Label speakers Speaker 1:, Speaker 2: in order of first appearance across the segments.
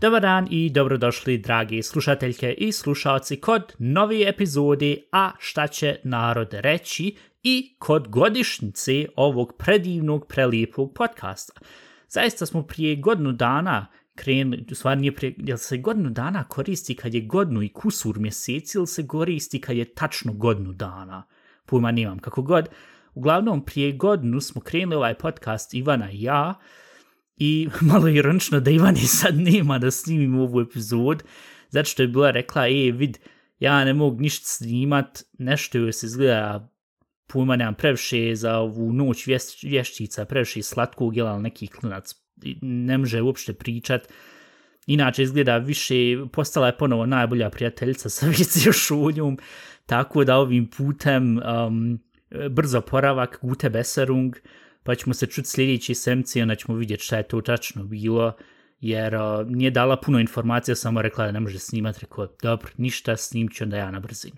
Speaker 1: Dobar dan i dobrodošli, dragi slušateljke i slušalci, kod novi epizodi A šta će narod reći i kod godišnjice ovog predivnog, prelijepog podcasta. Zaista smo prije godinu dana krenuli, u stvari nije prije, jel se godinu dana koristi kad je godinu i kusur mjeseci ili se koristi kad je tačno godinu dana? Pojma nemam, kako god. Uglavnom, prije godinu smo krenuli ovaj podcast Ivana i ja, i malo ironično da Ivani sad nema da snimim ovu epizod, zato što je bila rekla, e, vid, ja ne mogu ništa snimat, nešto joj se izgleda, pojma nemam previše za ovu noć vješćica, previše slatkog, jel, ali neki klinac ne može uopšte pričat. Inače izgleda više, postala je ponovo najbolja prijateljica sa Vicijom Šunjom, tako da ovim putem um, brzo poravak, gute beserung, pa ćemo se čuti sljedeći semci onda ćemo vidjeti šta je to tačno bilo, jer uh, nije dala puno informacija, samo rekla da ne može snimat, rekao, dobro, ništa, snimit ću onda ja na brzinu.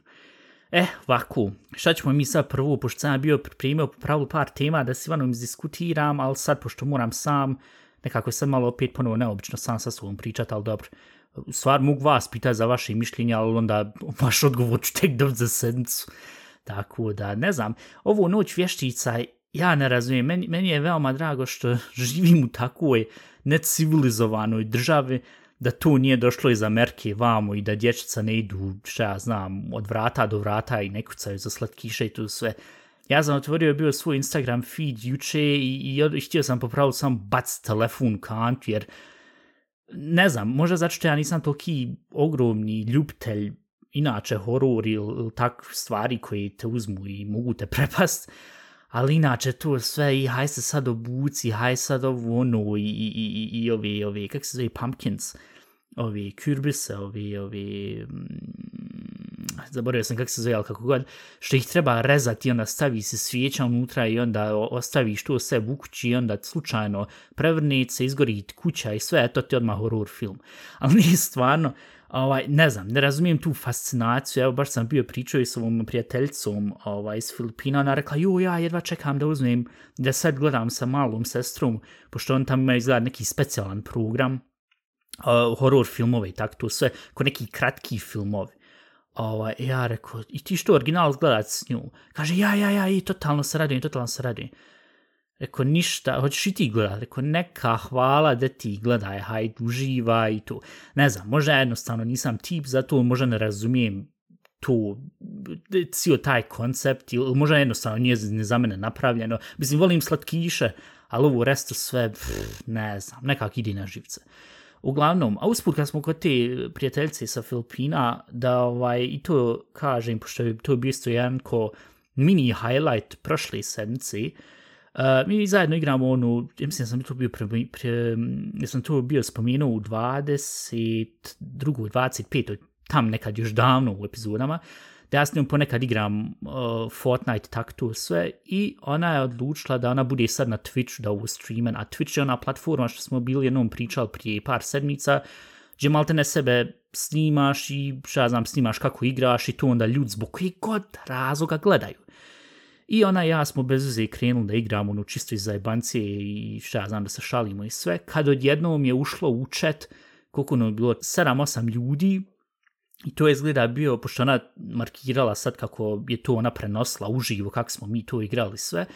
Speaker 1: Eh, ovako, šta ćemo mi sad prvo, pošto sam bio pripremio pravilu par tema da s Ivanom izdiskutiram, ali sad, pošto moram sam, nekako sam malo opet ponovo neobično sam sa svojom pričat, ali dobro. Stvar mogu vas pitati za vaše mišljenje, ali onda vaš odgovor ću tek dobiti za sedmicu. Tako da, ne znam, ovu noć vještica ja ne razumijem, meni, meni je veoma drago što živim u takvoj necivilizovanoj državi, da to nije došlo iz Amerike vamo i da dječica ne idu, šta ja znam, od vrata do vrata i ne kucaju za slatkiše i to sve. Ja sam otvorio bio svoj Instagram feed juče i, i, i htio sam popravo sam bac telefon kant, jer ne znam, možda zato što ja nisam toliki ogromni ljubitelj inače horor ili, tak stvari koje te uzmu i mogu te prepast, ali inače to sve i haj se sad obuci, haj sad ovo ono i, i, i, i ove, ove, kak se zove, pumpkins, ove kürbise, ove, ove, mm, zaboravio sam kako se zove, ali kako god, što ih treba rezati i onda stavi se svijeća unutra i onda ostaviš to sve u kući i onda slučajno prevrne se, izgori kuća i sve, to ti odmah horror film. Ali nije stvarno, ovaj, ne znam, ne razumijem tu fascinaciju, evo baš sam bio pričao i s ovom prijateljicom ovaj, iz Filipina, ona rekla, jo, ja jedva čekam da uzmem, da sad gledam sa malom sestrom, pošto on tamo ima izgleda neki specijalan program, uh, horror filmove i tako to sve, ko neki kratki filmovi. Ovaj, ja rekao, i ti što original gledat s nju? Kaže, ja, ja, ja, i totalno se radujem, totalno se radujem. Rekao, ništa, hoćeš i ti gledat? Rekao, neka hvala da ti gledaj, hajde, uživaj i to. Ne znam, možda jednostavno nisam tip za to, možda ne razumijem to, cijel taj koncept, ili možda jednostavno nije ne za mene napravljeno. Mislim, volim slatkiše, ali ovo resto sve, pff, ne znam, nekak ide na živce. Uglavnom, a usput kad smo kod te prijateljice sa Filipina, da ovaj, i to kažem, pošto je to bio isto jedan ko mini highlight prošle sedmice, Uh, mi zajedno igramo onu, ja mislim da sam to bio pre, pre, ja sam to bio spomenuo u 22. 25. tam nekad još davno u epizodama, da ja s njom ponekad igram uh, Fortnite tak tu sve i ona je odlučila da ona bude sad na Twitch da ovo streamen, a Twitch je ona platforma što smo bili jednom pričali prije par sedmica, gdje malte ne sebe snimaš i šta znam, snimaš kako igraš i to onda ljudi zbog koji god razloga gledaju. I ona i ja smo bez uze krenuli da igramo ono čisto iz zajebancije i šta znam da se šalimo i sve. Kad odjednom je ušlo u chat, koliko ono je bilo, 7-8 ljudi, i to je izgleda bio, pošto ona markirala sad kako je to ona prenosila uživo, kako smo mi to igrali sve,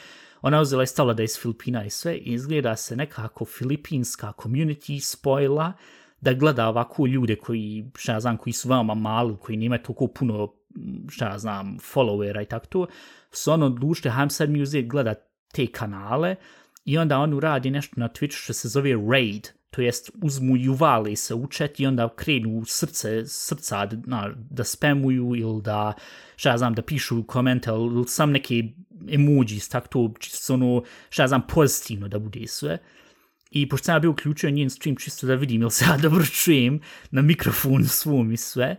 Speaker 1: ona uzela i stavila da je iz Filipina i sve, i izgleda se nekako filipinska community spojila, da gleda ovako ljude koji, šta ja znam, koji su veoma mali, koji nemaju toliko puno, šta ja znam, followera i tako to, su ono odlučili, hajdem sad mi uzeti gledat te kanale i onda on uradi nešto na Twitchu što se zove Raid, to jest uzmu i uvale se u chat i onda krenu u srce, srca na, da spamuju ili da, šta ja znam, da pišu komente ili sam neke emojis, tako to, čisto ono, šta ja znam, pozitivno da bude sve. I pošto sam ja bio uključio njen stream čisto da vidim ili se ja dobro čujem na mikrofon svom i sve,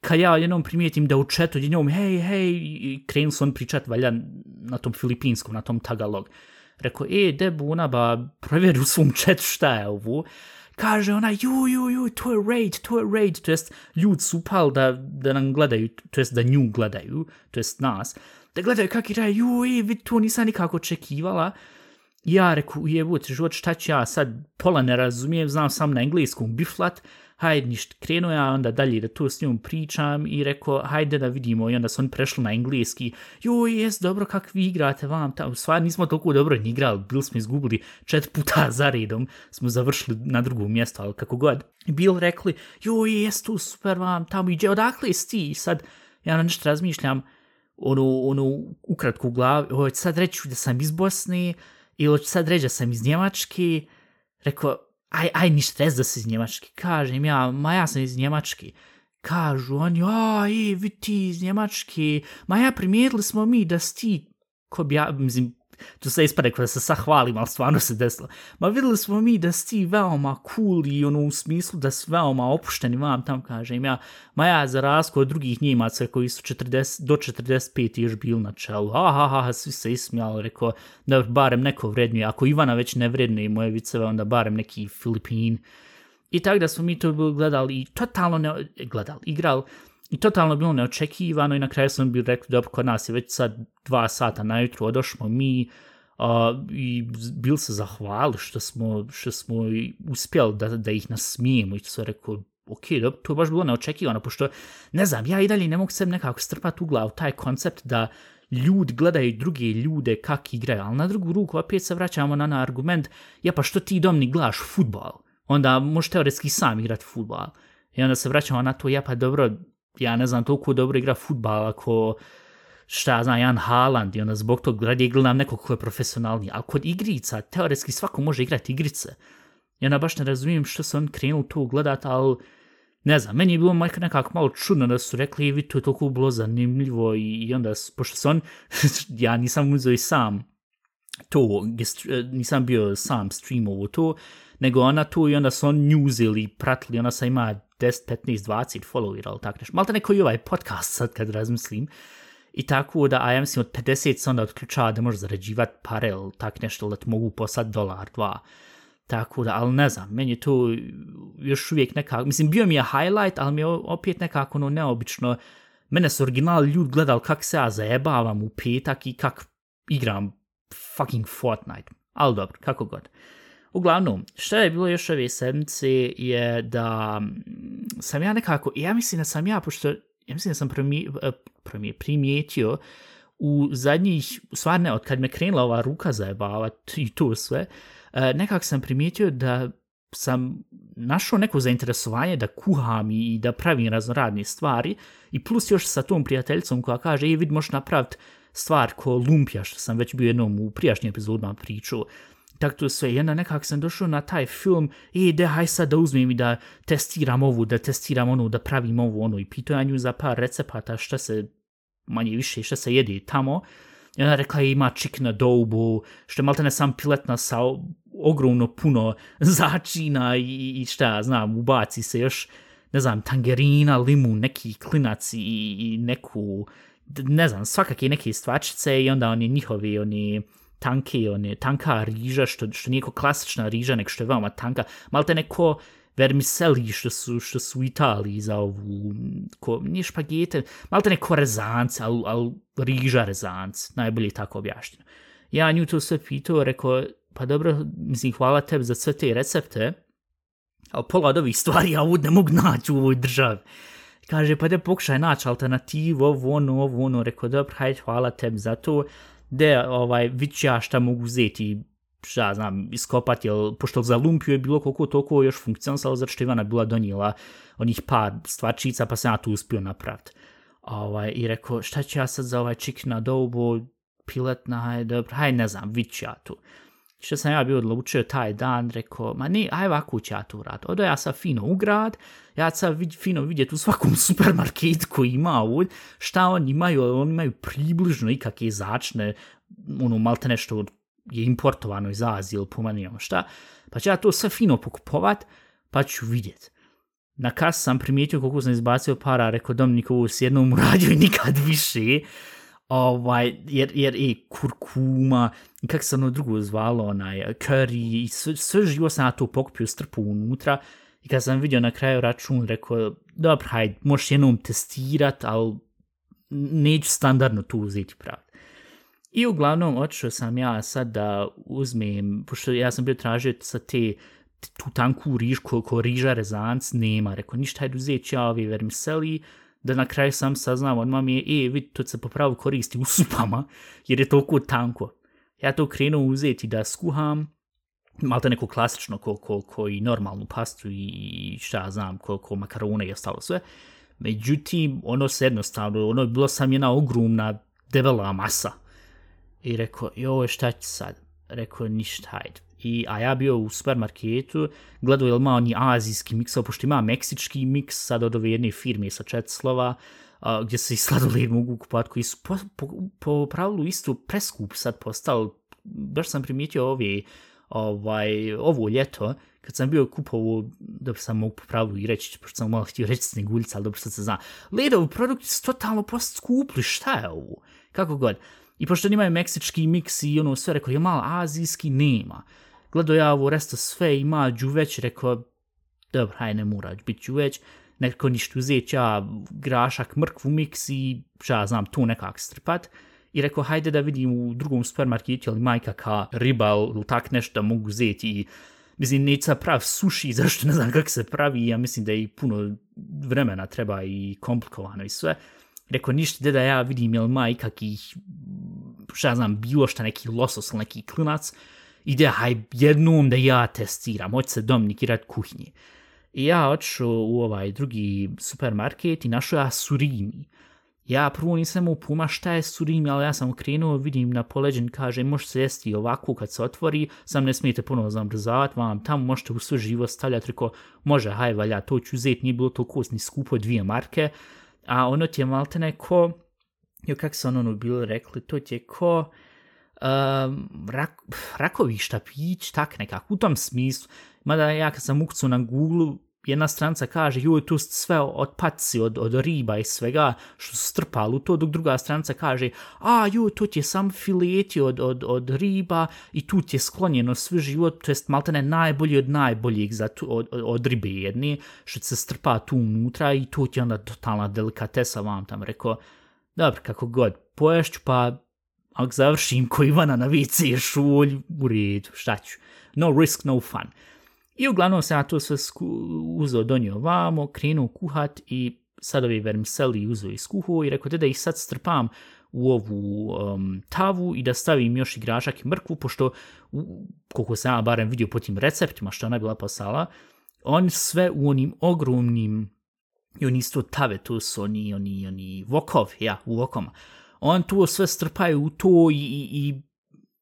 Speaker 1: kad ja jednom primijetim da u chatu jednom, hej, hej, krenu se on pričat, valja, na tom filipinskom, na tom Tagalog. Rekao, e, debu, ona ba, provjeri u svom chat šta je ovo. kaže ona, ju, ju, ju, to je raid, to je raid, to jest ljud su upali da, da nam gledaju, to jest da nju gledaju, to jest nas, da gledaju kak je ju, e, vid, to nisam nikako očekivala. Ja reku, jebut, život, šta ću ja sad, pola ne razumijem, znam sam na engleskom biflat, hajde ništa, krenuo ja onda dalje da tu s njom pričam i rekao, hajde da vidimo, i onda su oni prešli na engleski, joj, jes, dobro, kak vi igrate vam, ta, u stvari nismo toliko dobro ni igrali, bili smo izgubili čet puta za redom, smo završili na drugom mjestu, ali kako god. Bil rekli, joj, jes, tu super vam, tamo iđe, odakle si i sad, ja na nešto razmišljam, ono, ono, ukratko u glavi, hoće sad reći da sam iz Bosne, ili hoće sad reći da sam iz Njemačke, rekao, aj, aj, ni stres da si iz Njemačke. Kažem ja, ma ja sam iz Njemačke. Kažu oni, aj, vi ti iz Njemačke. Ma ja, primijetili smo mi da si ti, ko bi ja, mislim, to se ispade kada se sahvalim, ali stvarno se desilo. Ma videli smo mi da si ti veoma cool i ono u smislu da si veoma opušteni vam tam, kažem ja. Ma ja za razliku od drugih njemaca koji su 40, do 45 još bili na čelu. Ha, ha, ha, ha svi se ismijali, rekao da barem neko vrednuje. Ako Ivana već ne vrednuje moje viceve, onda barem neki Filipin. I tako da smo mi to gledali i totalno ne gledali, igrali. I totalno bilo neočekivano i na kraju sam bio rekli, dobro, kod nas je već sad dva sata na jutru, odošmo mi uh, i bil se zahvali što smo, što smo uspjeli da, da ih nasmijemo i to sam rekao, ok, dobro, to je baš bilo neočekivano, pošto, ne znam, ja i dalje ne mogu se nekako strpati u glavu taj koncept da ljudi gledaju druge ljude kak igraju, ali na drugu ruku opet se vraćamo na, na argument, ja pa što ti domni glaš futbol, onda možeš teoretski sam igrati futbol. I onda se vraćamo na to, ja pa dobro, ja ne znam, toliko dobro igra futbal ako šta ja znam, Jan Haaland i onda zbog tog radije gledam nekog ko je profesionalni, ali kod igrica, teoretski svako može igrati igrice. Ja na baš ne razumijem što se on krenuo to gledat, ali ne znam, meni je bilo nekako malo čudno da su rekli, e, vi to je toliko bilo zanimljivo i, i onda, pošto se on, ja nisam uzeo i sam to, e, nisam bio sam streamovo to, nego ona tu i onda su on newsili, pratili, ona sa ima 10, 15, 20 followera, ali tako nešto. Malo neko i ovaj podcast sad kad razmislim. I tako da, a ja mislim od 50 se onda otključava da može zarađivati pare ili tak nešto, da ti mogu poslati dolar, dva. Tako da, ali ne znam, meni je to još uvijek nekako, mislim, bio mi je highlight, ali mi je opet nekako ono neobično. Mene su original ljudi gledali kak se ja zajebavam u petak i kak igram fucking Fortnite. Ali dobro, kako god. Uglavnom, što je bilo još ove sedmice je da mm, sam ja nekako, ja mislim da sam ja, pošto ja mislim da sam primi, e, primijetio u zadnjih, stvarne, od kad me krenula ova ruka zajebavati i to sve, e, nekako sam primijetio da sam našao neko zainteresovanje da kuham i da pravim raznoradne stvari i plus još sa tom prijateljicom koja kaže, je vid, možeš napraviti stvar ko lumpija, što sam već bio jednom u prijašnjim epizodima pričao, tako to sve. I onda nekako sam došao na taj film, e, de, haj sad da uzmem i da testiram ovu, da testiram onu, da pravim ovu, ono, i pitao ja nju za par recepata šta se, manje više, šta se jede tamo. I ona rekla je ima chicken adobo, što je maltene sam piletna sa ogromno puno začina i, i šta, znam, ubaci se još, ne znam, tangerina, limun, neki klinac i, i neku, ne znam, svakake neke stvačice i onda oni njihovi, oni, tanke, one, tanka riža, što, što nije klasična riža, nek što je veoma tanka, malo te neko vermiseli što su, što su u Italiji za ovu, ko, nije špagete, malo te neko rezanc, ali al, riža rezanc, najbolje tako objašnjeno. Ja nju to sve pitao, rekao, pa dobro, mislim, hvala tebi za sve te recepte, ali pola od ovih stvari ja ovdje ne mogu naći u ovoj državi. Kaže, pa da pokušaj naći alternativu, ovo, ono, ovo, ono, rekao, dobro, hajde, hvala tebi za to, de ovaj već ja šta mogu uzeti šta znam, iskopati, jel, pošto za lumpiju je bilo koliko toliko još funkcionalno, zato što Ivana bila donijela onih par stvačica, pa se ja tu uspio napraviti. Ovaj, I rekao, šta ću ja sad za ovaj čik na dobu, piletna, hajde, dobro, hajde, ne znam, vid ja tu. Što sam ja bio odlučio taj dan, rekao, ma ne, aj ovako ću ja to rad. Odo ja sad fino u grad, ja sad vid, fino vidjeti u svakom supermarketu koji ima ovdje, šta oni imaju, oni imaju približno ikakve začne, ono, malte nešto je importovano iz Azije ili pomanijamo šta, pa ću ja to sve fino pokupovat, pa ću vidjet. Na kas sam primijetio koliko sam izbacio para, rekao Dominik, ovo s jednom uradio i nikad više, Ovaj, jer, jer i kurkuma, kak se ono drugo zvalo, onaj, curry, i sve, sve živo sam na to pokupio, strpu unutra. I kad sam vidio na kraju račun, rekao, dobro, hajde, možeš jednom testirat, ali neću standardno tu uzeti pravi. I uglavnom, otišao sam ja sad da uzmem, pošto ja sam bio tražio sa te tu tanku riž ko, ko riža rezanc, nema. Rekao, ništa, hajde uzeti ja ove vermiseli, da na kraju sam saznam, odmah mi je, e, vidi, to se popravo koristi u supama, jer je toliko tanko. Ja to krenuo uzeti da skuham, malo neko klasično, ko, ko, ko i normalnu pastu i šta znam, ko, ko makarone i ostalo sve. Međutim, ono se jednostavno, ono je bilo sam jedna ogromna debela masa. I rekao, joj, šta će sad? Rekao, ništa, hajde. I, a ja bio u supermarketu, gledao je li ima oni azijski miks, pošto ima meksički miks sad od ove jedne firme sa čet slova, a, gdje se i sladoled mogu kupati, koji su po, po, po pravilu isto preskup sad postali. Baš sam primijetio ove, ovaj, ovo ljeto, kad sam bio kupovo, da sam mogu po pravilu i reći, pošto sam malo htio reći sneguljica, ali dobro sad se zna. Ledovi produkti su totalno post skupli, šta je ovo? Kako god. I pošto nimaju meksički miks i ono sve, rekao, je malo azijski, nema gledao ja ovo resto sve, ima džuveć, rekao, dobro, haj ne mora biti džuveć, neko ništa uzeti, ja grašak, mrkvu miks i ja znam tu nekak strpat. I rekao, hajde da vidim u drugom supermarketu, ali majka ka riba ili tak nešto mogu uzeti i mislim, neće sad prav suši, zašto ne znam kako se pravi, ja mislim da i puno vremena treba i komplikovano i sve. Rekao, ništa da ja vidim, jel ma, kakih, šta znam, bilo šta neki losos ili neki klinac, ide haj jednom da ja testiram, hoće se domnikirat kuhinje. I ja odšao u ovaj drugi supermarket i našao ja surimi. Ja prvo nisam mu puma šta je surimi, ali ja sam krenuo, vidim na poleđen, kaže, može se jesti ovako kad se otvori, sam ne smijete ponovo zamrzavati, vam tamo možete u sve živo stavljati, reko, može, haj, valja, to ću uzeti, nije bilo to kosni skupo, dvije marke, a ono ti je malte neko, jo, kak se ono, ono bilo rekli, to ti je ko, um, rak, rakovi štapić, tak nekako, u tom smislu. Mada ja kad sam ukcu na Google, jedna stranca kaže, joj, tu sve otpaci od, od riba i svega što su strpali u to, dok druga stranca kaže, a joj, to ti je sam fileti od, od, od riba i tu ti je sklonjeno sve život, to jest maltene najbolji od najboljih za tu, od, od, od ribe jedne, što se strpa tu unutra i to ti je onda totalna delikatesa vam tam rekao, dobro, kako god, poješću pa ako završim ko Ivana na WC šulj, u redu, šta ću. No risk, no fun. I uglavnom se ja to sve uzeo, donio vamo, krenuo kuhat i sad ovi vermiseli uzeo iz kuhu i rekao da ih sad strpam u ovu um, tavu i da stavim još i grašak i mrkvu, pošto, u, koliko sam ja barem vidio po tim receptima što ona bila posala, oni sve u onim ogromnim, i oni isto tave, to su oni, oni, oni vokov, ja, u vokoma. On to sve strpaju u to i, i, i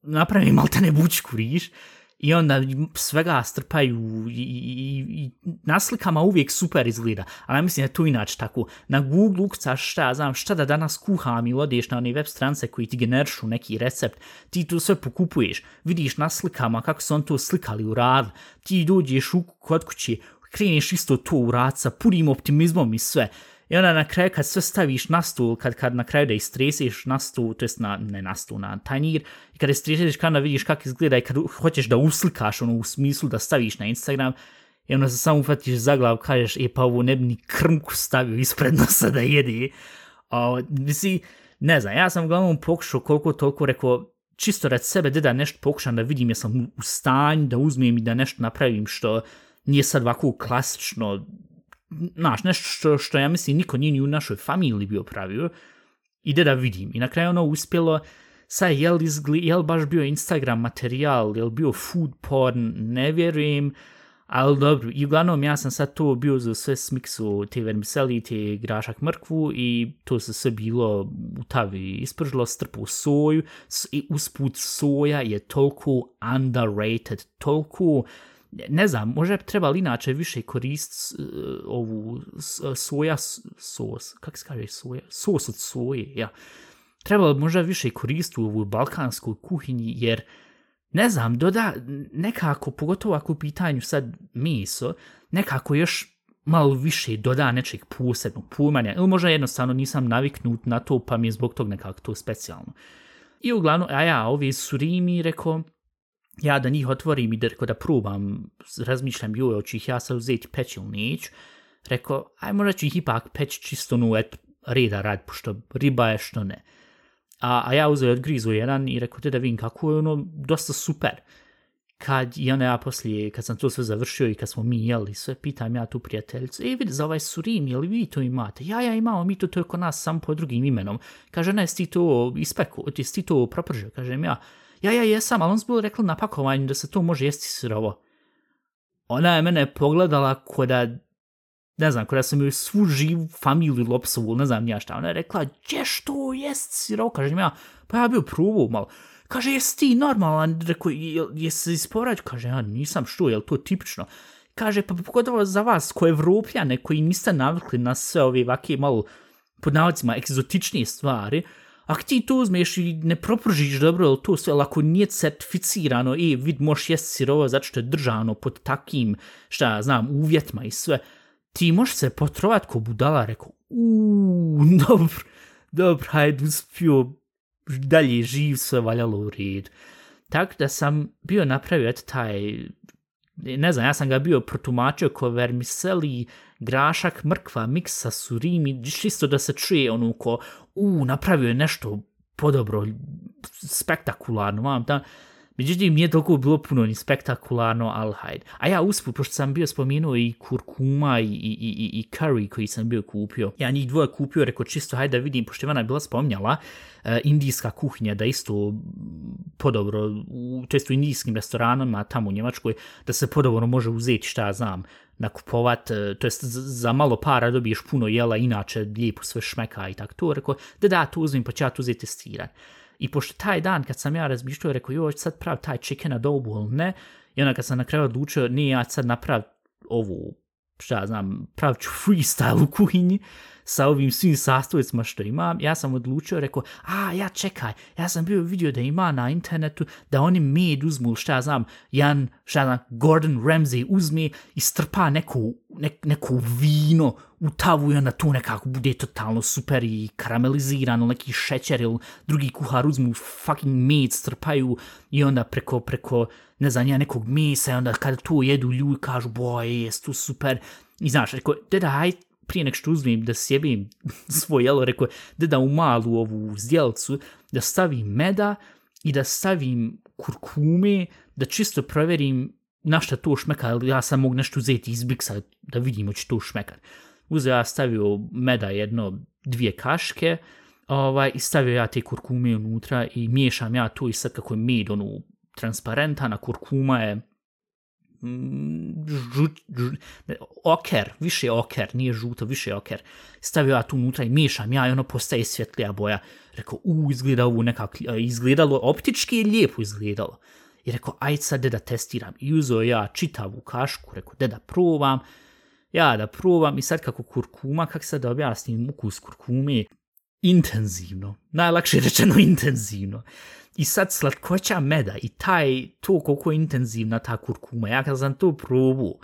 Speaker 1: napravi maltene bučku, riš, i onda svega strpaju i, i, i na slikama uvijek super izgleda, ali ja mislim da to inače tako. Na Google ukcaš šta, znam, šta da danas kuham i odeš na one web strance koji ti generišu neki recept, ti to sve pokupuješ, vidiš na slikama kako su on to slikali u rad, ti dođeš u kod kuće, kreneš isto to u rad sa punim optimizmom i sve, I onda na kraju kad sve staviš na stul, kad, kad na kraju da istresiš na stul, to jest na, ne na stul, na tanjir, i kad istresiš kada vidiš kako izgleda i kad hoćeš da uslikaš ono u smislu da staviš na Instagram, i onda se samo ufatiš za glav, kažeš, e pa ovo ne bi ni krmku stavio ispred nosa da jedi. A, misli, ne znam, ja sam uglavnom pokušao koliko toliko rekao, čisto rad sebe, da nešto pokušam da vidim, ja sam u stanju da uzmem i da nešto napravim što nije sad ovako klasično znaš, nešto što, što ja mislim niko nije ni u našoj familiji bio pravio, ide da vidim. I na kraju ono uspjelo, sa je li, izgli, je li baš bio Instagram materijal, je li bio food porn, ne vjerujem, ali dobro, i uglavnom ja sam sad to bio za sve smiksu te vermiseli, te grašak mrkvu i to se sve bilo u tavi ispržilo, strpu soju i usput soja je toliko underrated, toliko ne znam, može treba li inače više korist uh, ovu e, soja sos, kako se kaže soja, sos od soje, ja. Treba li možda više koristiti u ovoj balkanskoj kuhinji, jer ne znam, doda nekako, pogotovo ako u pitanju sad meso, nekako još malo više doda nečeg posebnog pojmanja, ili možda jednostavno nisam naviknut na to, pa mi je zbog tog nekako to specijalno. I uglavnom, a ja, ovi surimi, rekao, ja da njih otvorim i da, rekao, da probam, razmišljam, joj, hoću ih ja sad uzeti peć ili neću, rekao, aj možda ću ih ipak peć čisto nu, et, reda rad, pošto riba je što ne. A, a ja uzeo od grizu jedan i rekao, te da vidim kako je ono, dosta super kad i ona ja poslije, kad sam to sve završio i kad smo mi jeli sve, pitam ja tu prijateljicu, e vidi za ovaj surim, jel vi to imate? Ja, ja imamo, mi to to je kod nas samo po drugim imenom. Kaže, ne, ti to ispeku, ti ti to propržio, kažem ja. Ja, ja jesam, ali on zbog rekla na pakovanju da se to može jesti sirovo. Ona je mene pogledala kod da, ne znam, kod da sam joj svu živu familiju lopsovu, ne znam ja šta. Ona je rekla, ćeš to jest sirovo? Kažem ja, pa ja bio probao malo. Kaže, jesi ti normalan? Rekao, jesi se isporać? Kaže, ja nisam što, je to tipično? Kaže, pa pogotovo za vas, koje evropljane, koji niste navikli na sve ove vake malo, pod navodicima, egzotičnije stvari, ako ti to uzmeš i ne propržiš dobro, ali to sve, ako nije certificirano, i vid, možeš jest sirovo zato što je držano pod takim, šta znam, uvjetima i sve, ti možeš se potrovat ko budala, rekao, uuu, dobro, dobro, hajde, uspio, dalje živ, sve valjalo u red. Tako da sam bio napravio eto taj, ne znam, ja sam ga bio protumačio ko vermiseli, grašak, mrkva, miksa, surimi, čisto da se čuje ono ko, u, napravio je nešto podobro, spektakularno, vam da, Međutim, nije toliko bilo puno ni spektakularno, ali hajde. A ja usput, pošto sam bio spomenuo i kurkuma i, i, i, i curry koji sam bio kupio. Ja njih dvoje kupio, rekao čisto, hajde da vidim, pošto je bila spominjala, uh, indijska kuhinja, da isto podobro, u, u indijskim restoranama tamo u Njemačkoj, da se podobro može uzeti šta znam, nakupovat, e, to jest za malo para dobiješ puno jela, inače lijepo sve šmeka i tako to. Rekao, da da, to uzmem, pa ću ja to uzeti testiran. I pošto taj dan kad sam ja razmišljao, rekao, joj, sad prav taj chicken adobo ili ne, i onda kad sam na kraju odlučio, nije ja sad naprav ovu, šta znam, pravit ću freestyle u kuhinji, sa ovim svim sastojcima što imam, ja sam odlučio, rekao, a, ja čekaj, ja sam bio vidio da ima na internetu da oni med uzmu, šta ja znam, Jan, šta znam, Gordon Ramsay uzme i strpa neku, ne, neku vino u tavu i onda to nekako bude totalno super i karamelizirano, neki šećer ili drugi kuhar uzmu fucking med, strpaju i onda preko, preko, ne znam, ja nekog mesa i onda kada to jedu ljudi kažu, boj, jest to super. I znaš, rekao, deda, hajde, prije nek što uzmem da sjebim svoj jelo, rekao da da u malu ovu zdjelcu, da stavim meda i da stavim kurkume, da čisto proverim na šta to šmeka, ali ja sam mogu nešto uzeti iz biksa da vidim hoće to šmekat. Uzeo ja stavio meda jedno, dvije kaške, ovaj, i stavio ja te kurkume unutra i miješam ja to i sad kako je med, ono, transparentan, a kurkuma je Mm, žut, žut, oker, više oker, nije žuto, više oker. Stavio ja tu unutra i mišam ja i ono postaje svjetlija boja. Rekao, u, izgleda ovo nekako, izgledalo optički je lijepo izgledalo. I rekao, aj sad da testiram. I uzeo ja čitavu kašku, rekao, deda probam. Ja da probam i sad kako kurkuma, kak sad da objasnim ukus kurkume, intenzivno, najlakše rečeno intenzivno. I sad slatkoća meda i taj, to koliko je intenzivna ta kurkuma, ja kad sam to probu,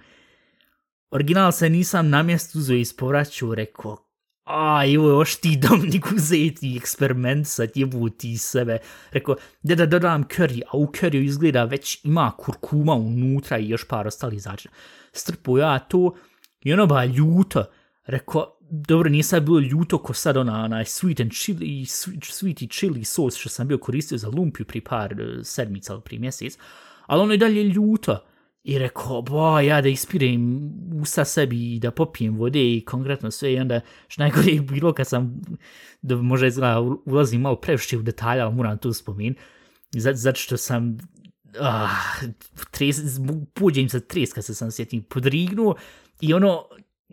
Speaker 1: original se nisam na mjestu uzeo i povraću, rekao, a, evo još ti domnik uzeti eksperiment sad jebu ti sebe. Rekao, da da dodam curry, a u curryu izgleda već ima kurkuma unutra i još par ostali začina. Strpo ja to i ono ba ljuto. Rekao, dobro, nije sad bilo ljuto ko sad ona, onaj sweet and chili, sweet, sweet i chili sos što sam bio koristio za lumpiju pri par e, sedmica ili pri mjesec, ali ono je dalje ljuto. I rekao, ba, ja da ispirem usta sebi i da popijem vode i konkretno sve i onda što najgore je bilo kad sam, da možda izgleda, ulazim malo previše u detalja, ali moram to spomin, zato, zato što sam, ah, tres, pođem sa treska se sam sjetim, podrignuo i ono,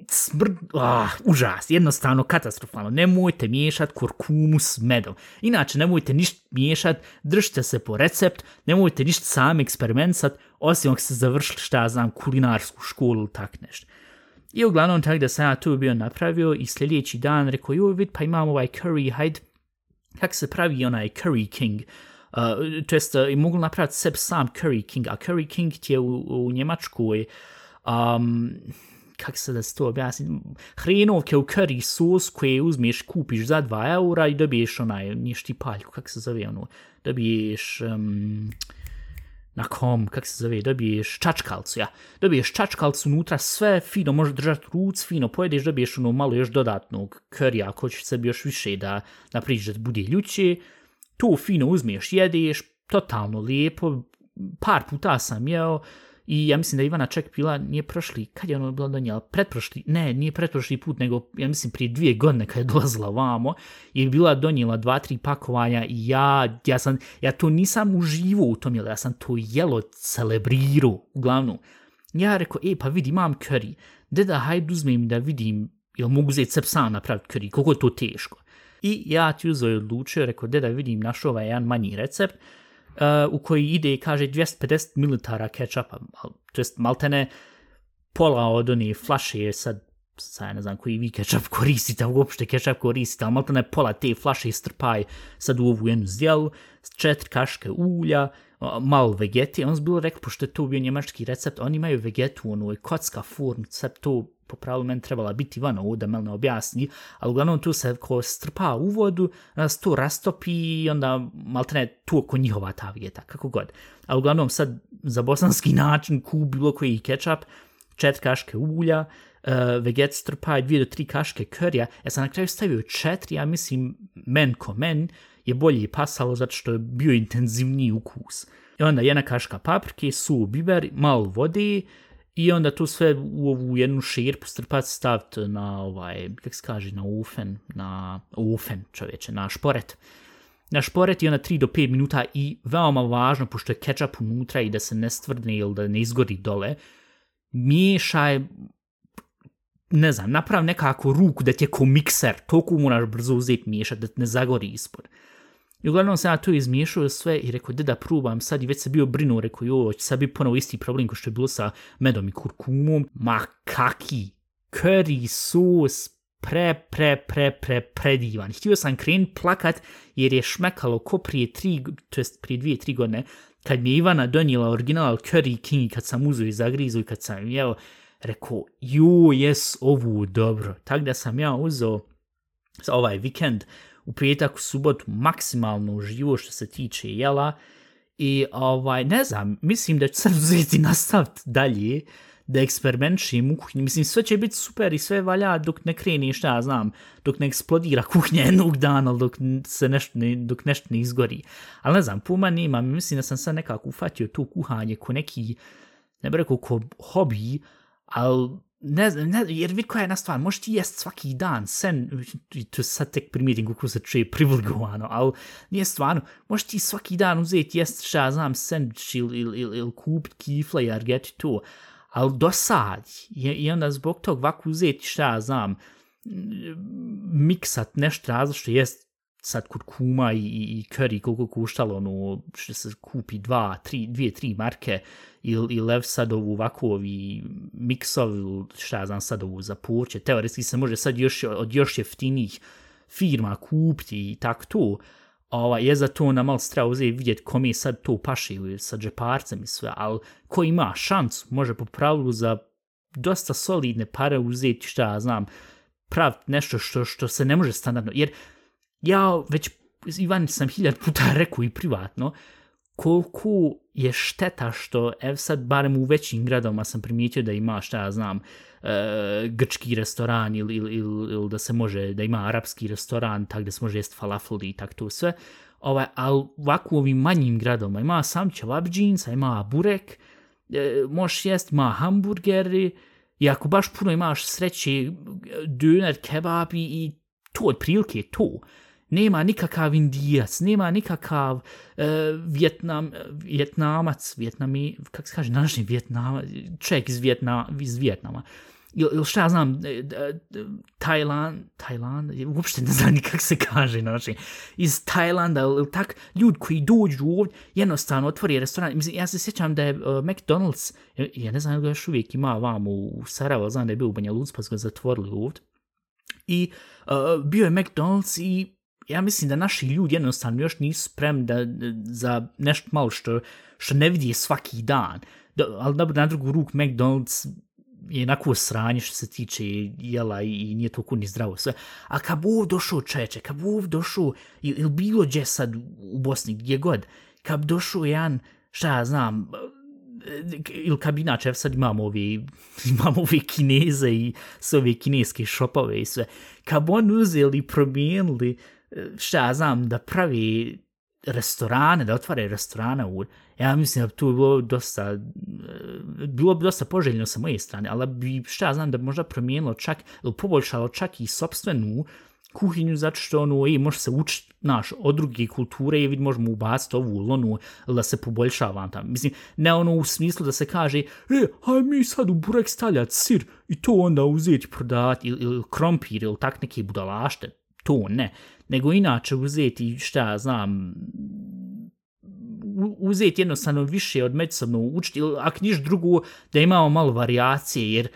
Speaker 1: smrd, ah, užas, jednostavno katastrofalno. Nemojte miješati kurkumu s medom. Inače, nemojte ništa miješati, držite se po recept, nemojte ništa sami eksperimentat, osim ako ste završili šta ja znam, kulinarsku školu ili tak nešto. I uglavnom tako da sam ja to bio napravio i sljedeći dan rekao, joj vid, pa imamo ovaj curry, hajde, kak se pravi onaj curry king, uh, to jest, uh, mogu napraviti sebi sam curry king, a curry king ti je u, u Njemačkoj, um, kak se da se to objasni, hrenovke u curry sos koje uzmiješ, kupiš za 2 eura i dobiješ onaj, nije štipaljku, kak se zove ono, dobiješ... Um, na kom, kak se zove, dobiješ čačkalcu, ja. Dobiješ čačkalcu unutra, sve fino, možeš držati ruc, fino pojedeš, dobiješ ono malo još dodatnog curry, ako ćeš sebi još više da napriđeš da bude ljuće, to fino uzmiješ, jedeš, totalno lijepo, par puta sam jeo, I ja mislim da Ivana Ček pila, nije prošli, kad je ono bilo donijela, pretprošli, ne, nije pretprošli put, nego ja mislim prije dvije godine kad je dolazila vamo, je bila donijela dva, tri pakovanja i ja, ja sam, ja to nisam uživo u tom jelo, ja sam to jelo celebriru, uglavnom. Ja rekao, e, pa vidi, imam curry, deda, hajde uzmem da vidim, jel mogu uzeti sep sam napraviti curry, koliko je to teško. I ja ti uzoj odlučio, rekao, deda, vidim, našao ovaj jedan manji recept, Uh, u koji ide i kaže 250 ml kečapa, to jest maltene pola od one flaše sad, sad ne znam koji vi kečap koristite, uopšte kečap koristite, ali maltene pola te flaše strpaj sad u ovu jednu zdjelu, četiri kaške ulja, malo vegeti, on bilo rekao, pošto je to bio njemački recept, oni imaju vegetu, ono, kocka form, sad to po pravilu meni trebala biti van ovo da me ne objasni, ali uglavnom tu se ko strpa u vodu, onda se to rastopi i onda maltene tu oko njihova ta kako god. A uglavnom sad za bosanski način ku bilo koji kečap, četiri kaške ulja, uh, veget strpa i dvije do tri kaške körija, ja e sam na kraju stavio četiri, ja mislim men ko men je bolje pasalo zato što je bio intenzivniji ukus. I onda jedna kaška paprike, su biber, malo vode, I onda tu sve u ovu jednu širpu strpati staviti na ovaj, kak se kaže, na ufen, na ufen čovječe, na šporet. Na šporet i onda 3 do 5 minuta i veoma važno, pošto je kečap unutra i da se ne stvrdne ili da ne izgori dole, miješaj, ne znam, naprav nekako ruku da ti je ko mikser, toliko moraš brzo uzeti miješati da ne zagori ispod. I uglavnom sam ja to izmiješao sve i rekao, da probam sad i već se bio brinuo, rekao, joj, će sad bi ponovo isti problem ko što je bilo sa medom i kurkumom. Ma kaki, curry sos, pre, pre, pre, pre, predivan. Htio sam kren plakat jer je šmekalo ko prije tri, to jest prije dvije, tri godine, kad mi je Ivana donijela original curry king, kad sam uzeo i zagrizu i kad sam jeo, rekao, ju, jes, ovu dobro. Tako da sam ja uzeo ovaj vikend, u petak, u subotu maksimalno uživo što se tiče jela i ovaj, ne znam, mislim da ću sad uzeti nastaviti dalje da eksperimentišem u kuhinji. Mislim, sve će biti super i sve valja dok ne kreni, šta ja znam, dok ne eksplodira kuhinja jednog dana, dok se nešto ne, dok nešto ne izgori. Ali ne znam, puma nima, mislim da sam sad nekako ufatio to kuhanje ko neki, ne bih rekao ko hobi, ali ne znam, ne, jer vidi koja je jedna stvar, možeš ti jest svaki dan, sen, to sad tek primijetim kako se čuje privilegovano, ali nije stvarno, možeš ti svaki dan uzeti jest šta znam, sandwich ili il, il, il kupit kifle i argeti to, ali do sad, je, i onda zbog tog ovako uzeti šta znam, miksat nešto različito, jest sad kod kuma i, i, i curry koliko kuštalo, ono, što se kupi dva, tri, dvije, tri marke, ili il lev sad ovu ovako ovi šta ja znam sad ovu za porće, teoretski se može sad još od još jeftinijih firma kupiti i tak to, Ova, je za to na malo treba uzeti vidjeti kom je sad to paše ili sa džeparcem i sve, ali ko ima šancu, može po pravilu za dosta solidne pare uzeti, šta ja znam, praviti nešto što, što se ne može standardno, jer ja već Ivan sam hiljad puta rekao i privatno, koliko je šteta što, ev sad, barem u većim gradovima sam primijetio da ima, šta ja znam, e, grčki restoran ili, ili, ili, ili da se može, da ima arapski restoran, tak da se može jest falafel i tak to sve, ovaj, ali ovako u ovim manjim gradovima ima sam čevabđinca, ima burek, e, možeš jest, ima hamburgeri, i ako baš puno imaš sreće, e, döner, kebab i, i to od prilike to nema nikakav indijac, nema nikakav uh, vjetnam, e, vjetnamac, vjetnami, kako se kaže, današnji vjetnama, čovjek iz, Vjetna, iz Vjetnama. Ili il šta ja znam, e, Tajland, Tajland, uopšte ne znam ni kako se kaže, znači, iz Tajlanda, ili tak, ljudi koji dođu ovdje, jednostavno otvori restoran, mislim, ja se sjećam da je uh, McDonald's, ja ne znam ga još uvijek ima vam u Sarajevo, znam da je bio u Banja Luc, pa su ga zatvorili ovdje, i uh, bio je McDonald's i ja mislim da naši ljudi jednostavno još nisu spremni da, za nešto malo što, što ne vidi svaki dan. Da, ali dobro, na drugu ruku McDonald's je jednako sranje što se tiče jela i, i nije toliko ni zdravo sve. A kad bu došao čeče, kad bu došao, ili bilo gdje sad u Bosni, gdje god, kad došao jedan, šta ja znam, ili kad inače sad imamo ove, imamo ove kineze i sve ove kineske šopove i sve, kad on uzeli i promijenili, šta ja znam, da pravi restorane, da otvare restorane u ja mislim da bi tu bilo dosta e, bilo bi dosta poželjno sa moje strane, ali bi šta ja znam da bi možda promijenilo čak ili poboljšalo čak i sobstvenu kuhinju zato što ono i može se učiti naš od druge kulture i vid možemo ubaciti ovu lonu da se poboljšava tam. Mislim, ne ono u smislu da se kaže e, haj mi sad u burek stavljati sir i to onda uzeti prodati ili, ili krompir ili tak neke budalašte. To ne. Nego inače uzeti, šta ja znam, uzeti jednostavno više od međusobno učiti, a ako niš drugu, da imamo malo variacije, jer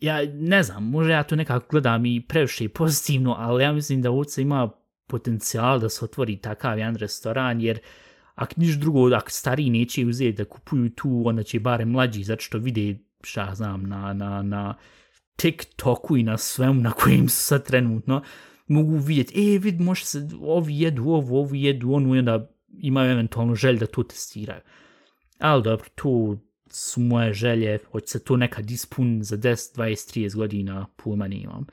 Speaker 1: ja ne znam, možda ja to nekako gledam i previše pozitivno, ali ja mislim da ovdje ima potencijal da se otvori takav jedan restoran, jer ako niš drugo, ako stariji neće uzeti da kupuju tu, onda će bare mlađi, zato što vide, šta znam, na, na, na TikToku i na svemu na kojim su sad trenutno, mogu vidjeti, e, vid, može se, ovi jedu ovo, ovi jedu onu, i onda imaju eventualno želj da to testiraju. Ali dobro, tu su moje želje, hoće se to nekad ispun za 10, 20, 30 godina, pojma imam.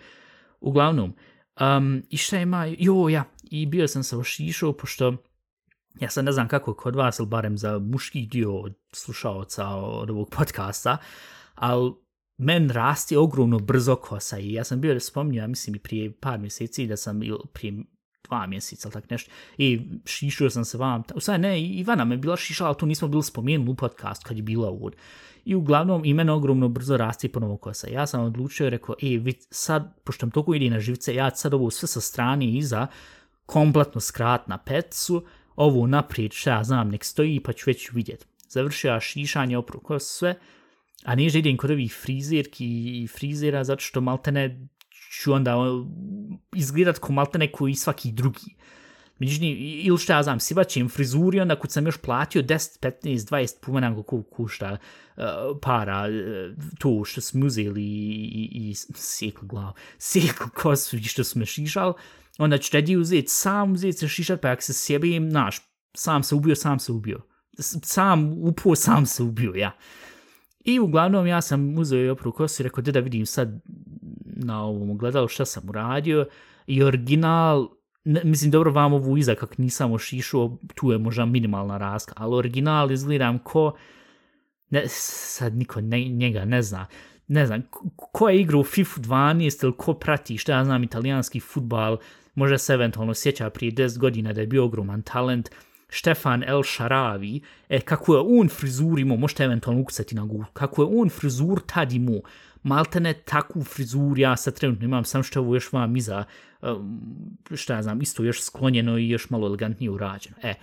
Speaker 1: Uglavnom, um, i šta ima, jo, ja, i bio sam sa ošišao, pošto ja sad ne znam kako kod vas, ili barem za muški dio od slušalca od ovog podcasta, ali men rasti ogromno brzo kosa i ja sam bio da spominjao, mislim i prije par mjeseci da sam, ili prije dva mjeseca ili tak nešto, i šišao sam se vam, u sve ne, Ivana me bila šišala, ali to nismo bili spomenuli u podcast kad je bila uvod. I uglavnom i mene ogromno brzo rasti ponovo kosa. Ja sam odlučio i rekao, ej, vid, sad, pošto nam toliko ide na živce, ja sad ovo sve sa strane iza, kompletno skrat na pecu, ovo naprijed, šta ja znam, nek stoji pa ću već vidjeti. Završio ja šišanje, opru sve, a nije da idem kod ovih frizirki i frizira zato što maltene ću onda izgledat ko maltene koji svaki drugi. Međutim, ili što ja znam, sivaćem frizuri, onda kod sam još platio 10, 15, 20 pumena koliko kušta uh, para, uh, to što smo uzeli i, i, i sjekli glavu, sjekli kosu i što smo šišali, onda ću redi uzeti, sam uzeti se šišat, pa ako se sjebim, naš, sam se ubio, sam se ubio. Sam upo, sam se ubio, ja. I uglavnom ja sam uzeo i opru kosu i rekao da vidim sad na ovom ogledalu šta sam uradio i original, ne, mislim dobro vam ovu iza kak nisam ošišao, tu je možda minimalna raska, ali original izgledam ko, ne, sad niko ne, njega ne zna, ne znam, ko je igrao FIFA 12 ili ko prati šta ja znam italijanski futbal, možda se eventualno sjeća prije 10 godina da je bio ogroman talent, Štefan El Šaravi, e, kako je on frizur imao, možete eventualno ukucati na Google, kako je on frizur tad imao, maltene takvu frizur, ja sad trenutno imam, sam što ovo još vam iza, šta ja znam, isto još sklonjeno i još malo elegantnije urađeno. E,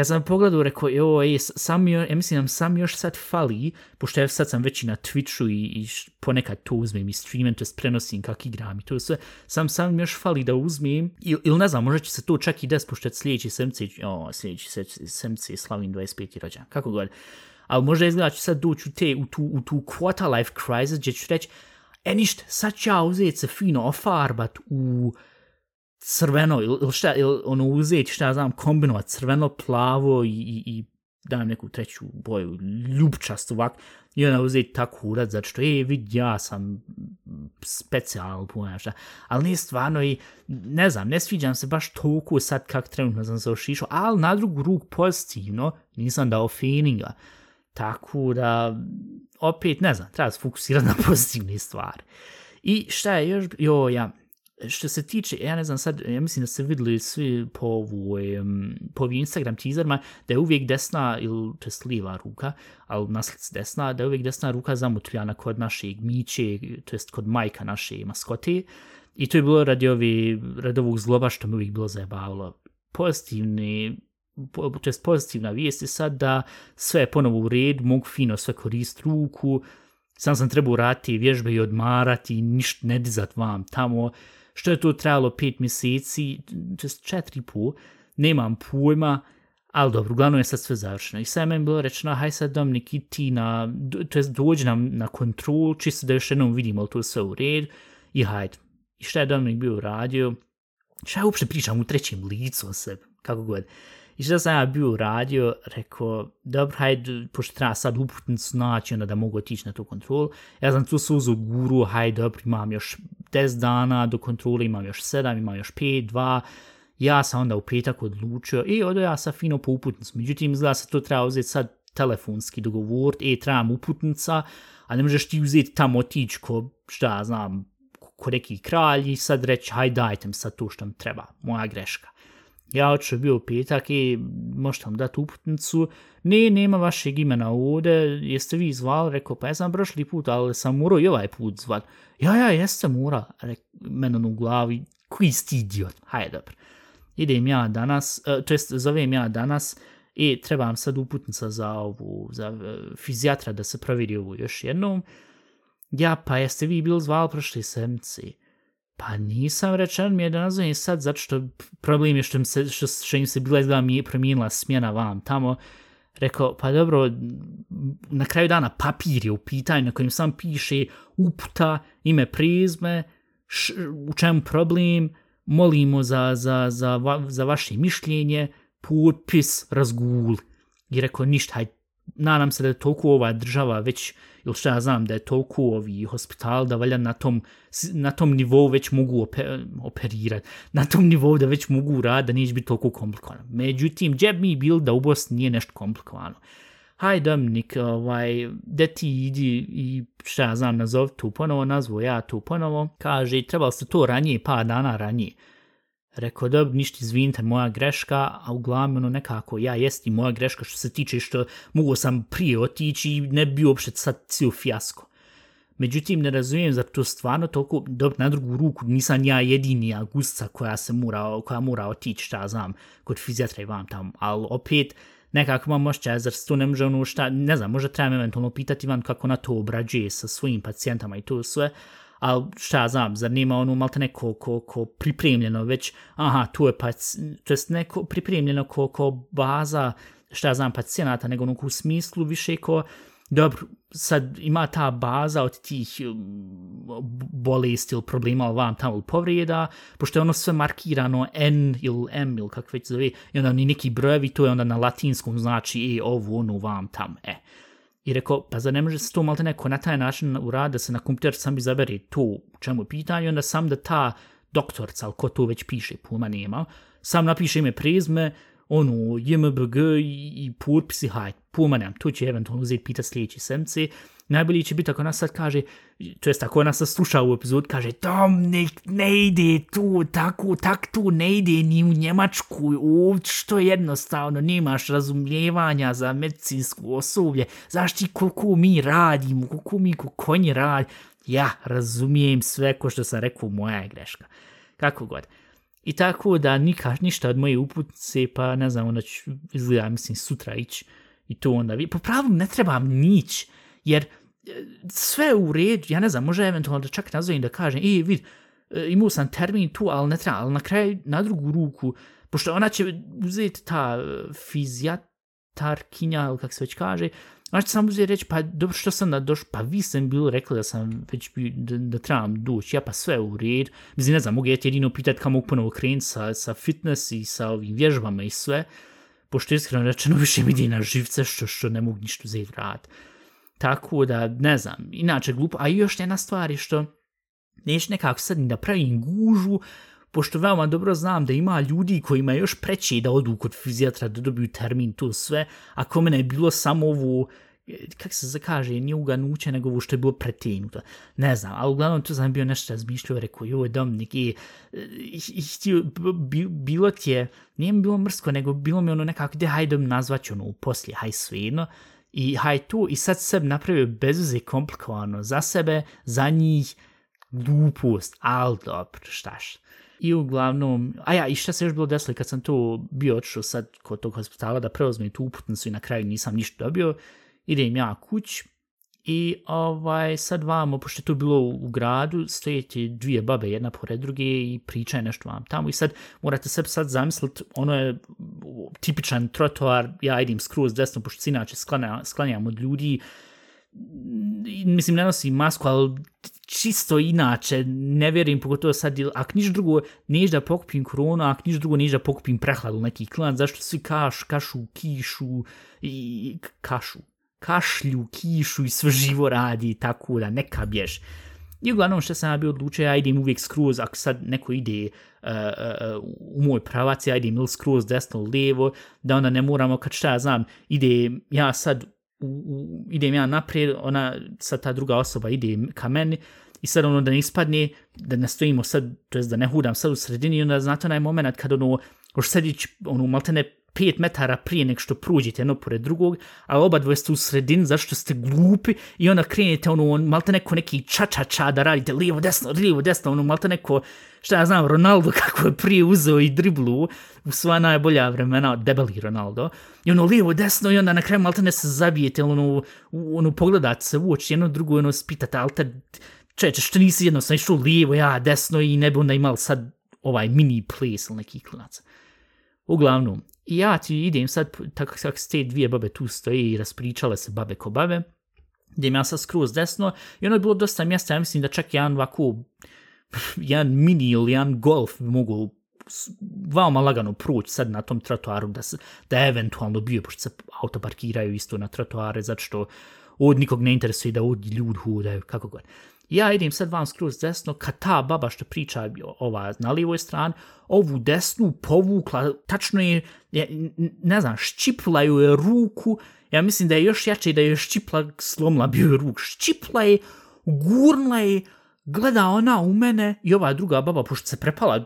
Speaker 1: kad sam pogledao, rekao, jo, ej, sam jo, ja mislim, nam sam još sad fali, pošto ja sad sam već i na Twitchu i, i ponekad to uzmem i streamem, to prenosim kak igram i to sve, sam sam još fali da uzmem, ili il ne znam, možda će se to čak i des, pošto je sljedeći semci, o, sljedeći semci, slavim 25. rođan, kako god, ali možda izgleda ću sad doći u, te, u, tu, u tu quarter life crisis, gdje ću reći, e ništa, sad ću ja uzeti se fino ofarbat u Uh, crveno, ili šta, ili ono uzeti, šta ja znam, kombinovat crveno, plavo i, i, i dajem neku treću boju, ljubčast ovak, i onda uzeti tako urad, zato što, e, vid, ja sam specijal, pojma šta, ali nije stvarno i, ne znam, ne sviđam se baš toliko sad kak trenutno sam se ošišao, ali na drugu ruku pozitivno, nisam dao feelinga, tako da, opet, ne znam, treba se fokusirati na pozitivne stvari. I šta je još, jo, ja, što se tiče, ja ne znam sad, ja mislim da ste videli svi po ovoj, po ovim Instagram teaserima, da je uvijek desna ili to lijeva ruka, ali naslic desna, da je uvijek desna ruka zamutljana kod našeg miće, to jest kod majka naše maskote. I to je bilo radi, ovi, radi ovog zloba što mi uvijek bilo zajebavilo. Pozitivni, po, to jest pozitivna vijest je sad da sve je ponovo u red, mogu fino sve korist ruku, sam sam trebao rati vježbe i odmarati, ništa ne dizat vam tamo, što je to trajalo pet mjeseci, just četiri pu, nemam pojma, Ali dobro, uglavnom je sad sve završeno. I sad meni bilo rečeno, haj sad Dominik, i ti na, to jest dođi nam na kontrol, čisto da još jednom vidimo, to sve u red, i hajde. I šta je Dominik bio radio? Šta ja uopšte pričam u trećem licu o sebi, kako god. I šta sam ja bio uradio, rekao, dobro, hajde, pošto treba sad uputnicu naći, onda da mogu otići na tu kontrolu. Ja sam tu suzu guru, hajde, dobro, imam još 10 dana do kontrole, imam još 7, imam još 5, 2, ja sam onda u petak odlučio i odo ja sa fino po uputnicu. Međutim, izgleda se to treba uzeti sad telefonski dogovor, e, trebam uputnica, a ne možeš ti uzeti tamo otići ko, šta ja znam, ko neki kralj i sad reći, haj dajte mi sad to što mi treba, moja greška. Ja očeo bio u petak i možete vam dati uputnicu. Ne, nema vašeg imena ovde, jeste vi zvali? Rekao, pa ja sam prošli put, ali sam morao i ovaj put zvat. Ja, ja, jeste mora. Rekao, mene ono u glavi, koji ste idiot. Hajde, dobro idem ja danas, e, to jest zovem ja danas i trebam sad uputnica za ovu, za e, fizijatra da se provjeri ovu još jednom. Ja, pa jeste vi bili zvali prošli semci? Pa nisam rečen mi je da nazovem sad, zato što problem je što im se, što, što im se bila izgleda mi je promijenila smjena vam tamo. Rekao, pa dobro, na kraju dana papir je u pitanju na kojem sam piše uputa, ime prizme, š, u čemu problem, molimo za, za, za, va, za vaše mišljenje, potpis, razgul. I rekao, ništa, hajde, nadam se da je toliko ova država već, ili šta ja znam, da je toliko ovi hospital, da valja na tom, na tom nivou već mogu oper, operirati, na tom nivou da već mogu raditi, da neće biti toliko komplikovano. Međutim, džeb mi bil da u Bosni nije nešto komplikovano haj Dominik, ovaj, da ti idi i šta ja znam, nazov tu ponovo, nazvo ja tu ponovo, kaže, trebalo se to ranije, pa dana ranije. Rekao, da ništa izvinite, moja greška, a uglavnom ono nekako, ja jest i moja greška što se tiče što mogu sam prije otići i ne bi uopšte sad cijel fijasko. Međutim, ne razumijem zar to stvarno toliko, dobro, na drugu ruku, nisam ja jedini agustica koja se mora, koja mora otići, šta znam, kod fizijatra i vam tam, ali opet, nekako imam mošća, zar se to ne može ono šta, ne znam, možda trebam eventualno pitati Ivan kako na to obrađuje sa svojim pacijentama i to sve, ali šta ja znam, zar nima ono malo neko ko, ko pripremljeno već, aha, tu je pac, to jest neko pripremljeno ko, ko baza, šta ja znam, pacijenata, nego ono u smislu više ko, dobro, sad ima ta baza od tih um, bolesti ili problema ili vam tamo ili povrijeda, pošto je ono sve markirano N ili M ili kako već zove, i onda ni neki brojevi, to je onda na latinskom znači e, ovu, onu, vam tam, e. I rekao, pa za ne može se to malo neko na taj način uradi da se na kompjuter sam izabere to u čemu je pitanje, onda sam da ta doktorca, ali ko to već piše, puma nema, sam napiše ime prezme, ono, JMBG i, i potpisi, hajt, puma nemam, tu će eventualno uzeti pita sljedeći semci, Najbolji će biti ako nas sad kaže, to jest ako nas sad sluša u epizod, kaže, Tom, ne, ne ide tu, tako, tak tu ne ide ni u Njemačku, ovdje što jednostavno, nemaš razumljevanja za medicinsku osoblje, zašto koliko mi radimo, koliko mi konji radi, ja razumijem sve ko što sam rekao, moja je greška. Kako god. I tako da nikaš ništa od moje uputnice, pa ne znam, onda ću izgleda, mislim, sutra ići i to onda vi. Po pravu ne trebam nić, jer e, sve u redu, ja ne znam, može eventualno da čak nazovim da kažem, i vid, e, imao sam termin tu, ali ne treba, ali na kraju, na drugu ruku, pošto ona će uzeti ta fizijatarkinja, ili kako se već kaže, Znači, samo uzeti reći, pa dobro što sam da došao, pa vi sam bilo rekli da sam već da, da trebam doći, ja pa sve u red. Mislim, ne znam, mogu ja ti jedino pitati kako mogu ponovo krenuti sa, sa fitness i sa ovim vježbama i sve, pošto iskreno rečeno više mi na živce što, što ne mogu ništa uzeti rad. Tako da, ne znam, inače glupo, a još jedna stvar je što neću nekako sad da pravim gužu, pošto veoma dobro znam da ima ljudi kojima još preće da odu kod fizijatra da dobiju termin to sve, a kome je bilo samo ovo, kak se zakaže, nije uganuće, nego ovo što je bilo pretenuto. Ne znam, ali uglavnom to sam bio nešto razmišljio, rekao, joj, Dominik, i, i, i bilo ti je, nije mi bilo mrsko, nego bilo mi ono nekako, gdje hajde mi nazvać ono poslije, haj svejedno, i haj tu, i sad sebi napravio bezveze komplikovano za sebe, za njih, glupost, ali dobro, štaš. I uglavnom, a ja, i šta se još bilo desilo kad sam tu bio odšao sad kod tog hospitala da preozme tu uputnicu i na kraju nisam ništa dobio, idem ja kuć i ovaj, sad vamo, pošto je to bilo u gradu, stojete dvije babe, jedna pored druge i pričaju nešto vam tamo i sad morate se sad zamisliti, ono je tipičan trotoar, ja idem skroz desno, pošto se inače sklanja, sklanjam od ljudi, mislim, ne nosim masku, ali čisto inače, ne vjerujem, pogotovo sad, ako niš drugo, neš da pokupim koronu, ako niš drugo, neš da pokupim prehladu neki klan, zašto svi kaš, kašu, kišu i kašu, kašlju, kišu i sve živo radi, tako da neka bješ. I uglavnom što sam ja bio odlučio, ja idem uvijek skroz, ako sad neko ide uh, uh, u moj pravac, ja idem ili skroz desno ili lijevo, da onda ne moramo, kad šta ja znam, ide ja sad u, u, idem ja naprijed, ona, sad ta druga osoba ide ka meni, i sad ono da ne ispadne, da ne stojimo sad, to jest da ne hudam sad u sredini, onda znate onaj moment kad ono, još sedić, ono, malte ne 5 metara prije nek što pruđite jedno pored drugog, a oba dvoje ste u sredini zašto ste glupi i onda krenete ono, on, malte neko neki ča-ča-ča da radite lijevo, desno, lijevo, desno, ono, malte neko, šta ja znam, Ronaldo kako je prije uzeo i driblu u sva najbolja vremena, debeli Ronaldo, i ono, lijevo, desno, i onda na kraju malte ne se zabijete, ono, ono, pogledate se u oči, jedno drugo, ono, spitate, ali te, čeče, što nisi jedno, išao lijevo, ja, desno, i ne bi onda imali sad ovaj mini place ili neki klinac. Uglavnom, I ja ti idem sad, tako kako se te dvije babe tu stoje i raspričale se babe ko babe, idem ja sad skroz desno i ono je bilo dosta mjesta, ja mislim da čak jedan ovako, jedan mini ili jedan golf mogu veoma lagano proći sad na tom trotoaru da, se, da je eventualno bio, pošto se auto parkiraju isto na trotoare, zato što od nikog ne interesuje da od ljud hudaju, kako god ja idem sad vam skroz desno, kad ta baba što priča ova na lijevoj strani, ovu desnu povukla, tačno je, je ne znam, ščipla ju je ruku, ja mislim da je još jače da je ščipla, slomla bio je ruk, ščipla je, gurnla je, gleda ona u mene i ova druga baba, pošto se prepala,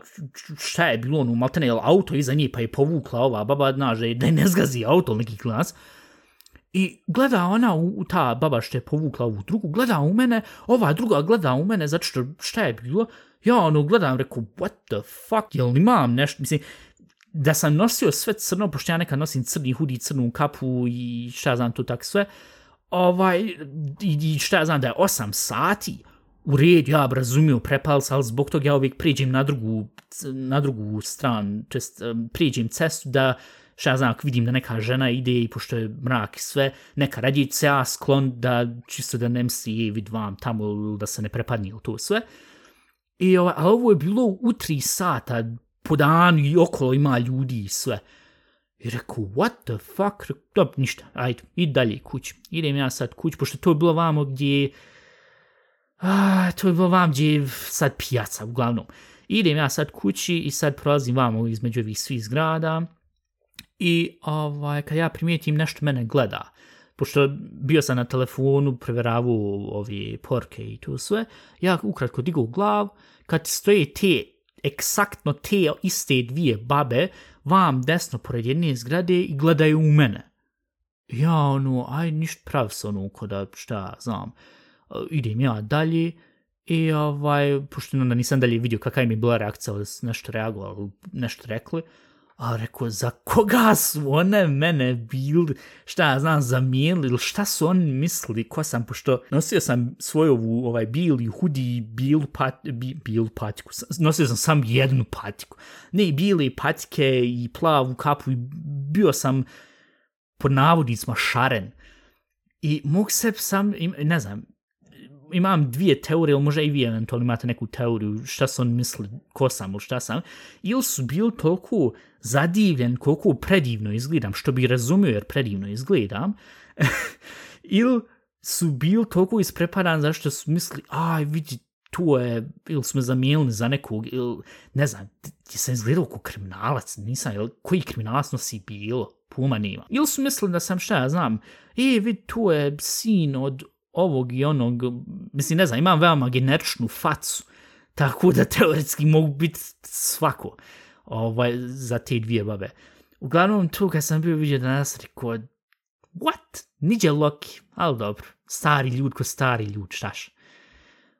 Speaker 1: šta je bilo ono, maltene, auto iza nje, pa je povukla ova baba, znaš, da je ne zgazi auto, neki klas, I gleda ona u, ta baba što je povukla ovu drugu, gleda u mene, ova druga gleda u mene, zato što šta je bilo? Ja ono gledam, reku, what the fuck, jel imam nešto, mislim, da sam nosio sve crno, pošto ja nekad nosim crni hudi, crnu kapu i šta znam tu tak sve, ovaj, i, i šta znam da je 8 sati, u red, ja razumio, prepal ali zbog toga ja uvijek prijeđem na drugu, na drugu stranu, čest, prijeđem cestu da, šta ja znam, ako vidim da neka žena ide i pošto je mrak i sve, neka radije ja sklon da čisto da ne misli je vid vam tamo da se ne prepadni u to sve. I ova, a ovo je bilo u tri sata po danu i okolo ima ljudi i sve. I rekao, what the fuck? Dobro, ništa, ajde, i dalje kući. Idem ja sad kući, pošto to je bilo vamo gdje... A, to je bilo vam gdje je sad pijaca, uglavnom. Idem ja sad kući i sad prolazim vamo između ovih svih zgrada i ovaj, kad ja primijetim nešto mene gleda, pošto bio sam na telefonu, preveravu ovi porke i to sve, ja ukratko digu glav, kad stoje te, eksaktno te iste dvije babe, vam desno pored jedne zgrade i gledaju u mene. Ja ono, aj ništa prav se ono, kada šta, znam, idem ja dalje, I ovaj, pošto onda nisam dalje vidio kakva mi je bila reakcija, da nešto reagovali, nešto rekli, A rekao, za koga su one mene bili, šta ja znam, zamijenili, ili šta su oni mislili, ko sam, pošto nosio sam svoju ovu, ovaj, bili hudi, bilu, pat, bi, bilu patiku, nosio sam sam jednu patiku, ne i bile patike i plavu kapu, i bio sam po navodnicima šaren. I mog se sam, ne znam, imam dvije teorije, ili možda i vi eventualno imate neku teoriju šta su on mislili, ko sam ili šta sam, ili su bili toliko zadivljen koliko predivno izgledam, što bi razumio jer predivno izgledam, ili su bili toliko ispreparan zašto su mislili, aj vidi, tu je, ili smo zamijenili za nekog, ili ne znam, ti sam izgledao kao kriminalac, nisam, ili koji kriminalac nosi bilo, puma nema. Ili su mislili da sam šta, ja znam, e, vidi, tu je sin od ovog i onog, mislim, ne znam, imam veoma generičnu facu, tako da teoretski mogu biti svako ovaj, za te dvije babe. Uglavnom, tu kad sam bio vidio danas, rekao, what? Niđe Loki, ali dobro, stari ljud ko stari ljud, štaš.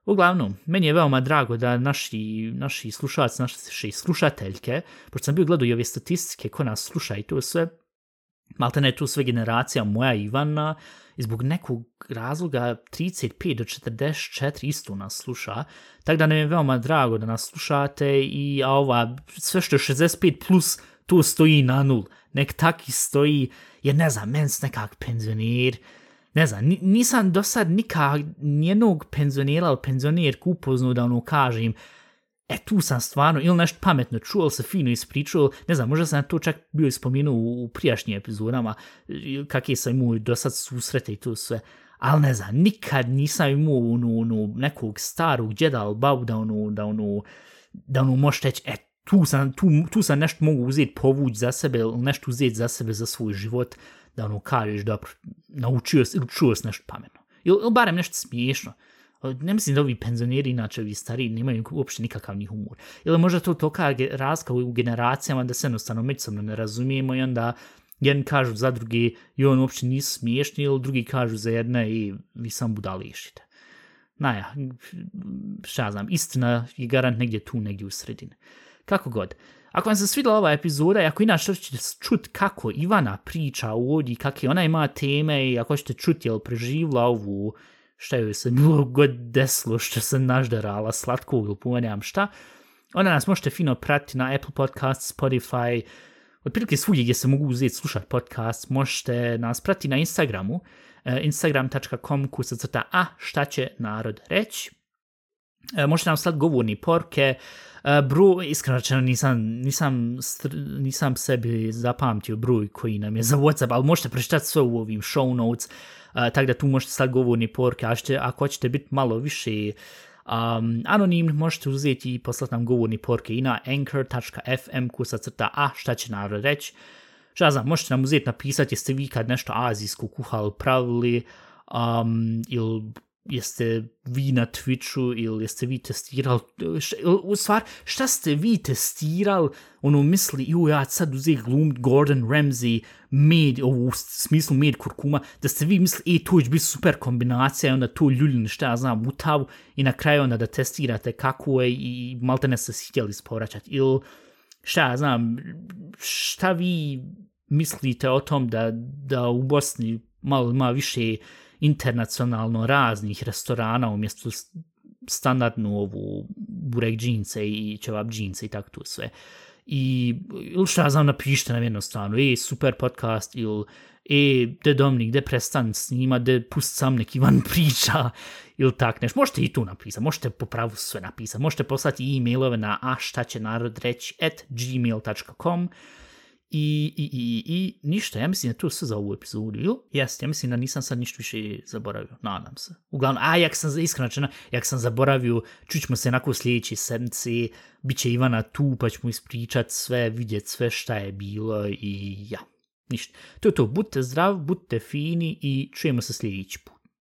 Speaker 1: Uglavnom, meni je veoma drago da naši, naši slušalci, naše slušateljke, pošto sam bio gledao i ove statistike ko nas sluša i to sve, malte ne tu sve generacija moja Ivana, i zbog nekog razloga 35 do 44 isto nas sluša, tako da nam je veoma drago da nas slušate i a ova, sve što je 65 plus, tu stoji na nul, nek taki stoji, jer ne znam, men nekak penzionir, ne znam, nisam do sad nikak nijednog penzionira ili penzionirku upoznu da ono kažem, e tu sam stvarno, ili nešto pametno čuo, se fino ispričao, ne znam, možda sam to čak bio ispomenuo u, u prijašnjim epizodama, kakve sam imao do sad susrete i to sve, ali ne znam, nikad nisam imao ono, ono, nekog starog djeda ili babu da ono, da ono, da ono možeš reći, e, tu sam, tu, tu sam nešto mogu uzeti povući za sebe ili nešto uzeti za sebe za svoj život, da ono kažeš dobro, naučio si ili čuo si nešto pametno. Ili, ili barem nešto smiješno. Ne mislim da ovi penzioneri, inače ovi stari, nemaju uopšte nikakav ni humor. Ili možda to toka razka u generacijama da se jednostavno međusobno ne razumijemo i onda jedan kažu za drugi i on uopšte nisu smiješni ili drugi kažu za jedne i vi sam budališite. Naja, šta znam, istina je garant negdje tu, negdje u sredini. Kako god. Ako vam se svidla ova epizoda i ako inače ćete čut kako Ivana priča ovdje, kakve ona ima teme i ako ćete čuti jel preživla ovu šta joj se god desilo, što se naždarala, slatko ili pomenjam šta, onda nas možete fino pratiti na Apple Podcast, Spotify, otprilike svugdje gdje se mogu uzeti slušati podcast, možete nas pratiti na Instagramu, eh, instagram.com kusacrta a šta će narod reći. E, možete nam slati govorni porke, e, Bru, iskreno rečeno nisam, nisam, nisam sebi zapamtio broj koji nam je za Whatsapp, ali možete prečitati sve u ovim show notes, e, tako da tu možete slati govorni porke, a šte, ako hoćete biti malo više um, anonimni, možete uzeti i poslati nam govorni porke i na anchor.fm kusacrta a šta će narod reći šta znam, možete nam uzeti napisati jeste vi kad nešto azijsko kuhali pravili um, ili jeste vi na Twitchu ili jeste vi testirali, šta, u stvar, šta ste vi testirali, ono misli, ju ja sad uzeti glum Gordon Ramsay med, u smislu med kurkuma, da ste vi misli, e, to će biti super kombinacija i onda to ljuljini, šta ja znam, utav i na kraju onda da testirate kako je i malte ne se htjeli sporačati ili šta ja znam, šta vi mislite o tom da, da u Bosni malo ima više internacionalno raznih restorana umjesto standardnu ovu burek džince i ćevap džince i tako tu sve. I ili šta ja znam, napišite nam jednostavno, e, super podcast, ili e, de Dominik, de prestan snima, de pust sam neki van priča, ili tak neš. Možete i tu napisati, možete po pravu sve napisati, možete poslati e-mailove na a šta će narod reći at gmail.com I, i, i, i ništa, ja mislim da to sve za ovu epizodu. Jeste, ja mislim da nisam sad ništa više zaboravio. Nadam se. Uglavnom, a jak sam, iskreno čena, jak sam zaboravio, čućemo se nakon sljedeće sedmice, bit će Ivana tu, pa ćemo ispričat sve, vidjet sve šta je bilo i ja. Ništa. To je to, budite zdrav, budite fini i čujemo se sljedeći put.